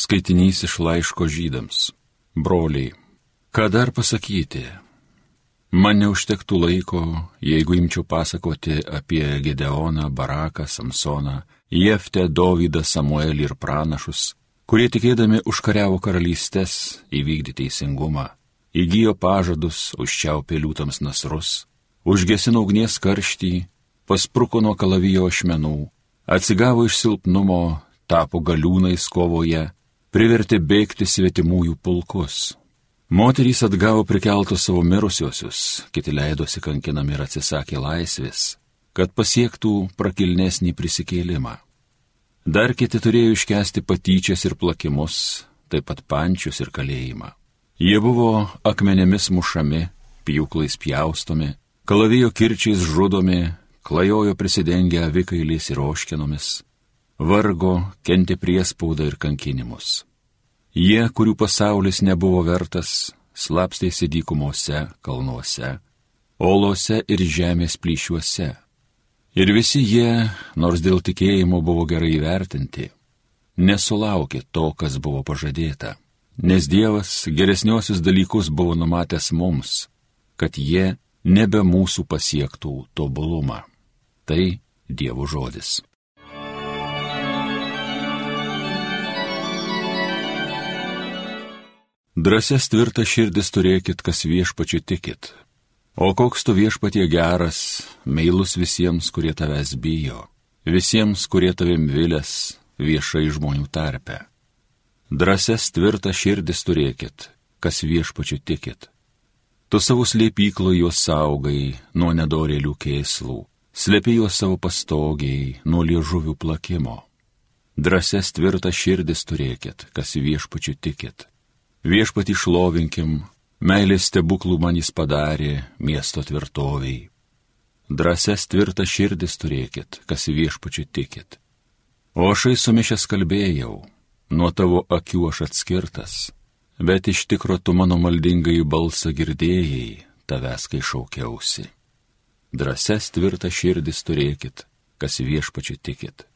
Skaitinys iš laiško žydams. Broliai, ką dar pasakyti? Man neužtektų laiko, jeigu imčiau pasakoti apie Gedeoną, Baraką, Samsoną, Jeftę, Dovydą, Samuelį ir pranašus, kurie tikėdami užkariavo karalystės, įvykdė teisingumą, įgyjo pažadus, užčiaupė liūtams nasrus, užgesino ugnies karštį, paspruko nuo kalavijo ašmenų, atsigavo iš silpnumo, tapo galiūnais kovoje, privertė bėgti svetimųjų pulkus. Moterys atgavo prikeltus savo mirusiosius, kiti leidosi kankinami ir atsisakė laisvės, kad pasiektų prakilnesnį prisikėlimą. Dar kiti turėjo iškesti patyčias ir plakimus, taip pat pančius ir kalėjimą. Jie buvo akmenėmis mušami, pjūklais pjaustomi, kalavijo kirčiais žudomi, klajojo prisidengę avikailiais ir oškinomis, vargo, kentė priespaudą ir kankinimus. Jie, kurių pasaulis nebuvo vertas, slapstėsi dykumose, kalnuose, olose ir žemės plyšiuose. Ir visi jie, nors dėl tikėjimo buvo gerai įvertinti, nesulaukė to, kas buvo pažadėta, nes Dievas geresniosius dalykus buvo numatęs mums, kad jie nebe mūsų pasiektų tobulumą. Tai Dievo žodis. Drąsias tvirtas širdis turėkit, kas viešpačiu tikit. O koks tu viešpatie geras, meilus visiems, kurie tavęs bijo, visiems, kurie tavim vilės viešai žmonių tarpe. Drąsias tvirtas širdis turėkit, kas viešpačiu tikit. Tu savo slėpyklų juos saugai nuo nedorėlių kėslų, slėpi juos savo pastogiai nuo liežuvių plakimo. Drąsias tvirtas širdis turėkit, kas viešpačiu tikit Viešpatį šlovinkim, meilės stebuklų man jis padarė miesto tvirtoviai. Drąses tvirtas širdis turėkit, kas viešpačiu tikit. O aš sumišęs kalbėjau, nuo tavo akių aš atskirtas, bet iš tikro tu mano maldingai balsą girdėjai, tavęs kai šaukiausi. Drąses tvirtas širdis turėkit, kas viešpačiu tikit.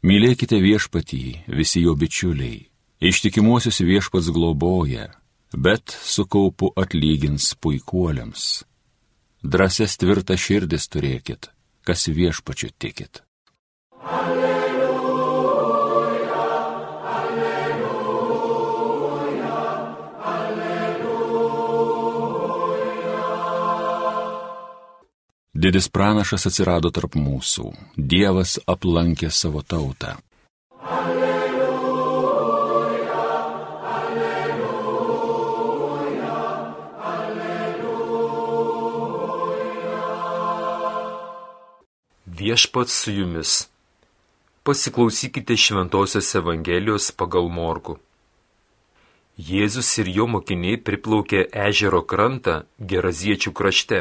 Mylėkite viešpatį, visi jo bičiuliai Ištikimuosius viešpats globoja, bet su kaupu atlygins puikuoliams. Drąsias tvirtą širdis turėkit, kas viešpačiu tikit. Alleluja, alleluja, alleluja. Didis pranašas atsirado tarp mūsų, Dievas aplankė savo tautą. Viešpats su jumis. Pasiklausykite Šventojios Evangelijos pagal Morku. Jėzus ir jo mokiniai priplaukė ežero krantą Geraziečių krašte.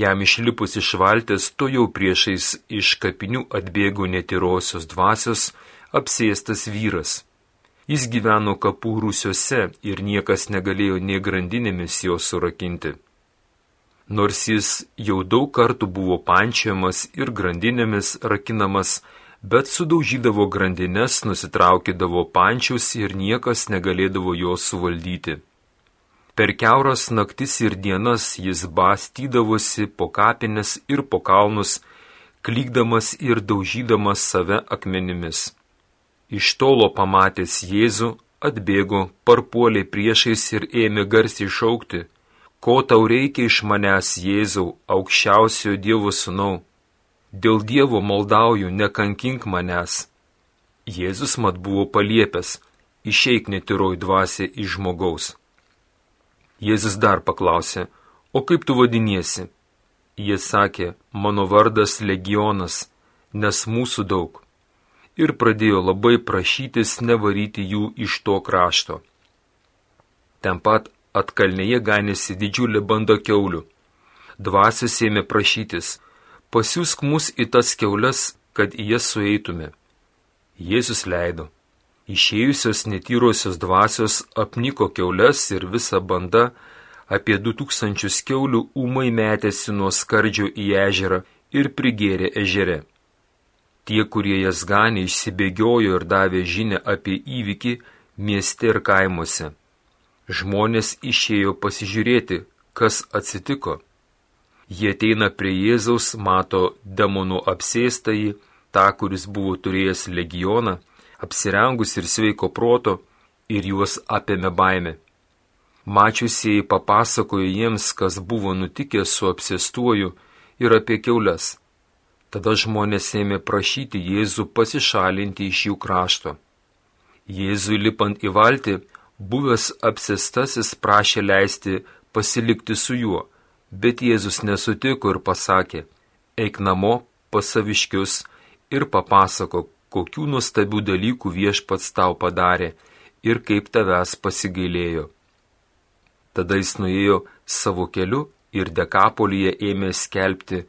Jam išlipus iš valtės, to jau priešais iš kapinių atbėgo netyrosios dvasios apsėstas vyras. Jis gyveno kapų rūsiuose ir niekas negalėjo nie grandinėmis jo surakinti nors jis jau daug kartų buvo pančiamas ir grandinėmis rakinamas, bet sudaužydavo grandinės, nusitraukydavo pančius ir niekas negalėdavo jo suvaldyti. Per keuras naktis ir dienas jis bastydavosi po kapines ir po kalnus, klykdamas ir daužydamas save akmenimis. Iš tolo pamatęs Jėzų, atbėgo, parpuolė priešais ir ėmė garsiai šaukti Ko tau reikia iš manęs, Jėzau, aukščiausiojo Dievo sūnau? Dėl Dievo maldauju, nekankink manęs. Jėzus mat buvo paliepęs, išeik netiroj dvasia iš žmogaus. Jėzus dar paklausė, o kaip tu vadiniesi? Jie sakė, mano vardas legionas, nes mūsų daug. Ir pradėjo labai prašytis nevaryti jų iš to krašto. Ten pat atkalnėje ganėsi didžiulė banda keulių. Dvasios ėmė prašytis, pasiūsk mus į tas keules, kad į jas sueitume. Jėzus leido. Išėjusios netyrosios dvasios apniko keules ir visa banda apie du tūkstančius keulių ūmai metėsi nuo skardžio į ežerą ir prigėrė ežere. Tie, kurie jas ganė, išsibėgiojo ir davė žinę apie įvykį mieste ir kaimuose. Žmonės išėjo pasižiūrėti, kas atsitiko. Jie ateina prie Jėzaus, mato demonų apsėstąjį, tą, kuris buvo turėjęs legioną, apsirengus ir sveiko proto, ir juos apėmė baime. Mačiusieji papasakojo jiems, kas buvo nutikę su apsėstuoju ir apie keules. Tada žmonės ėmė prašyti Jėzų pasišalinti iš jų krašto. Jėzui lipant į valtį, buvęs apsėstasis prašė leisti pasilikti su juo, bet Jėzus nesutiko ir pasakė, eik namo pas saviškius ir papasako, kokių nuostabių dalykų viešpats tau padarė ir kaip tavęs pasigailėjo. Tada jis nuėjo savo keliu ir dekapolyje ėmė skelbti,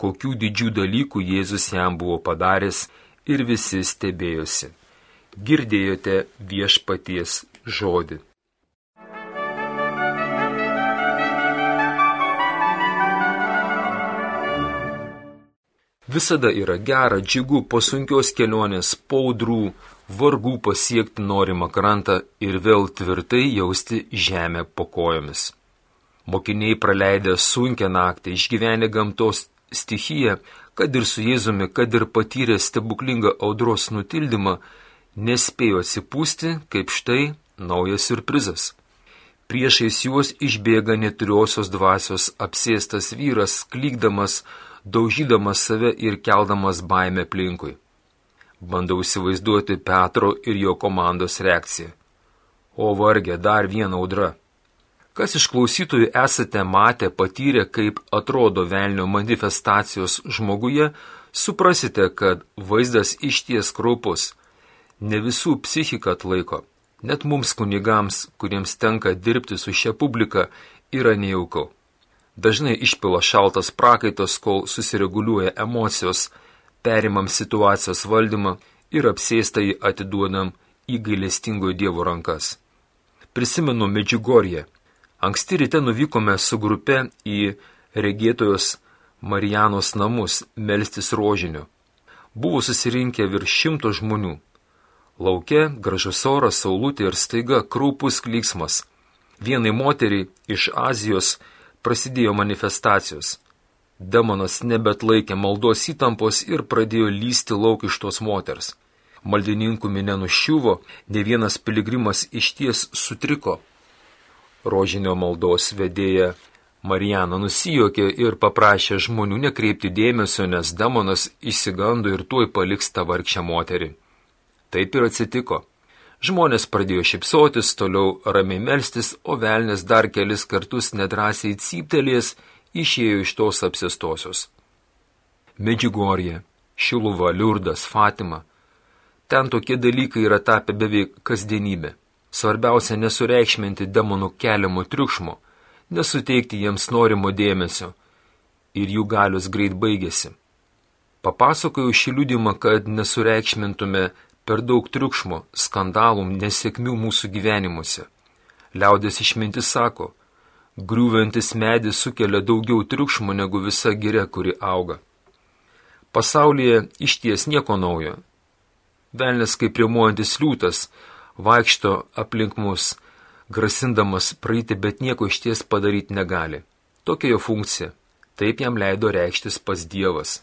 kokių didžių dalykų Jėzus jam buvo padaręs ir visi stebėjosi. Girdėjote viešpaties žodį. Visada yra gera, džiugu po sunkios kelionės, paudrų, vargų pasiekti norimą krantą ir vėl tvirtai jausti žemę po kojomis. Mokiniai praleidę sunkę naktį, išgyvenę gamtos stichiją, kad ir su Jėzumi, kad ir patyrę stebuklingą audros nutildymą, nespėjo atsipūsti, kaip štai naujas surprizas. Priešais juos išbėga neturiosios dvasios apsėstas vyras, klykdamas, daužydamas save ir keldamas baimę aplinkui. Bandau įsivaizduoti Petro ir jo komandos reakciją. O vargė dar viena audra. Kas iš klausytojų esate matę, patyrę, kaip atrodo velnio manifestacijos žmoguje, suprasite, kad vaizdas išties kraupus. Ne visų psichika atlaiko. Net mums kunigams, kuriems tenka dirbti su šia publika, yra nejauku. Dažnai išpila šaltas prakaitos, kol susireguliuoja emocijos, perimam situacijos valdymą ir apsėstai atiduodam į gailestingojo Dievo rankas. Prisimenu Medžiugorje. Anksti ryte nuvykome su grupe į regėtojos Marijanos namus melstis rožinio. Buvo susirinkę virš šimto žmonių. Lauke gražus oras, saulutė ir staiga kraupus klyksmas. Vienai moteriai iš Azijos prasidėjo manifestacijos. Demonas nebet laikė maldos įtampos ir pradėjo lysti lauk iš tos moters. Maldininkų minė nuščiuvo, ne vienas piligrimas išties sutriko. Rožinio maldos vedėja Marijana nusijokė ir paprašė žmonių nekreipti dėmesio, nes demonas įsigando ir tuoj paliks tą vargšę moterį. Taip ir atsitiko. Žmonės pradėjo šipsotis, toliau ramiai melstis, o velnės dar kelis kartus nedrasiai cyptelės išėjo iš tos apsistosios. Medžiugorje, Šiluva, Liurdas, Fatima. Ten tokie dalykai yra tapę beveik kasdienybė. Svarbiausia nesureikšminti demonų keliamo triukšmo, nesuteikti jiems norimo dėmesio. Ir jų galius greit baigėsi. Papasakojau šį liūdimą, kad nesureikšmintume per daug triukšmo, skandalų, nesėkmių mūsų gyvenimuose. Liaudės išmintis sako, Griūvantis medis sukelia daugiau triukšmo negu visa giria, kuri auga. Pasaulyje išties nieko naujo. Velnes kaip rimuojantis liūtas vaikšto aplink mus, grasindamas praeiti, bet nieko išties padaryti negali. Tokia jo funkcija. Taip jam leido reikštis pas Dievas.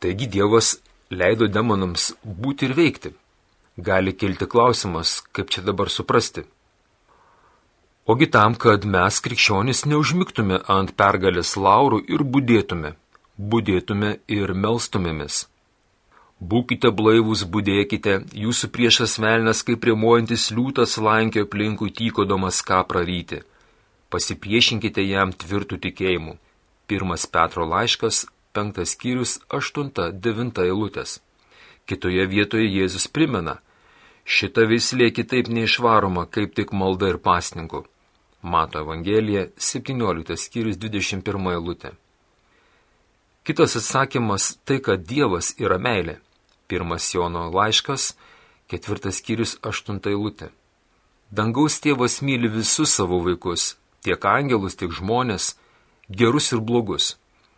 Taigi Dievas leido demonams būti ir veikti. Gali kilti klausimas, kaip čia dabar suprasti. Ogi tam, kad mes krikščionys neužmygtume ant pergalės laurų ir būdėtume, būdėtume ir melstumėmis. Būkite blaivus, būdėkite, jūsų priešas velnas kaip rimuojantis liūtas lankio aplinkui tykodamas ką praryti. Pasipriešinkite jam tvirtų tikėjimu. Pirmas Petro laiškas, penktas skyrius, aštunta, devinta eilutės. Kitoje vietoje Jėzus primena, šita vislė kitaip neišvaroma, kaip tik malda ir pasninku. Mato Evangelija 17 skyrius 21 eilutė. Kitas atsakymas tai, kad Dievas yra meilė. Pirmas Jono laiškas, ketvirtas skyrius, aštunta eilutė. Dangaus tėvas myli visus savo vaikus, tiek angelus, tiek žmonės, gerus ir blogus.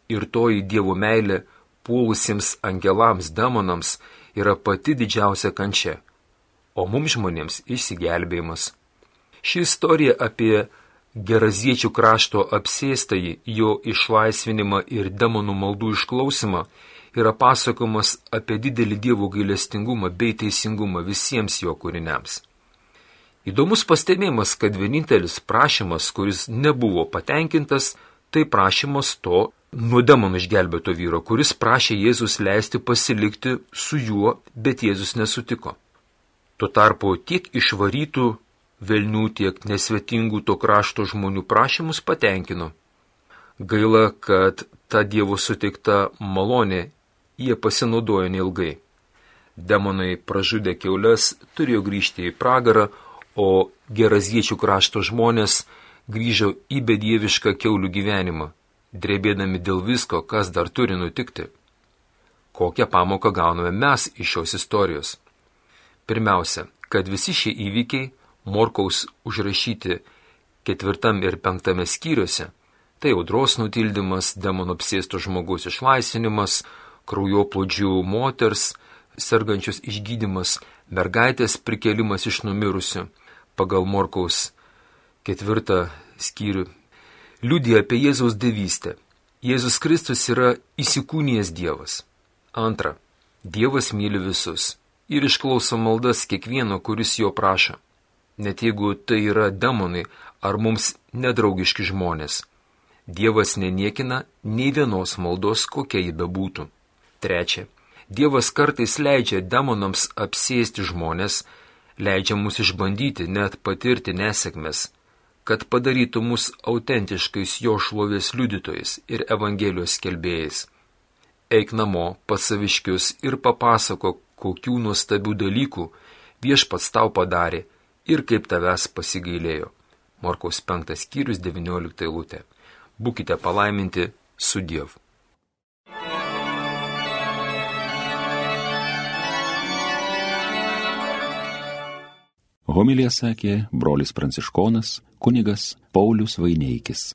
Ir toji Dievo meilė puolusiems angelams, demonams yra pati didžiausia kančia, o mums žmonėms išsigelbėjimas. Ši istorija apie geraziečių krašto apsėstąjį, jo išlaisvinimą ir demonų maldų išklausimą yra pasakomas apie didelį Dievo gailestingumą bei teisingumą visiems jo kūriniams. Įdomus pastebėjimas, kad vienintelis prašymas, kuris nebuvo patenkintas, tai prašymas to nuo demonų išgelbėto vyro, kuris prašė Jėzus leisti pasilikti su juo, bet Jėzus nesutiko. Tuo tarpu tiek išvarytų velnių, tiek nesvetingų to krašto žmonių prašymus patenkino. Gaila, kad ta Dievo suteikta malonė jie pasinaudojo neilgai. Demonai pražudė keulės, turėjo grįžti į pragarą, o geraziečių krašto žmonės grįžo į bedievišką keulių gyvenimą, drebėdami dėl visko, kas dar turi nutikti. Kokią pamoką gauname mes iš šios istorijos? Pirmiausia, kad visi šie įvykiai Morkaus užrašyti ketvirtam ir penktame skyriuose - tai audros nutildymas, demonų apsėsto žmogaus išlaisvinimas, kraujoplodžių moters, sergančios išgydymas, mergaitės prikelimas iš numirusių pagal Morkaus ketvirtą skyrių, liudija apie Jėzaus devystę. Jėzus Kristus yra įsikūnijęs Dievas. Antra, Dievas myli visus ir išklauso maldas kiekvieno, kuris jo prašo net jeigu tai yra demonai ar mums nedraugiški žmonės. Dievas neniekina nei vienos maldos, kokia ji bebūtų. Trečia. Dievas kartais leidžia demonams apsėsti žmonės, leidžia mus išbandyti, net patirti nesėkmes, kad padarytų mus autentiškais jo šlovės liudytojais ir Evangelijos skelbėjais. Eik namo pas saviškius ir papasako, kokių nuostabių dalykų viešpats tau padarė ir kaip tavęs pasigailėjo. Morkaus 5 skyrius 19 eilutė. Būkite palaiminti su Dievu. Homilija sakė brolis pranciškonas kunigas Paulius Vaineikis.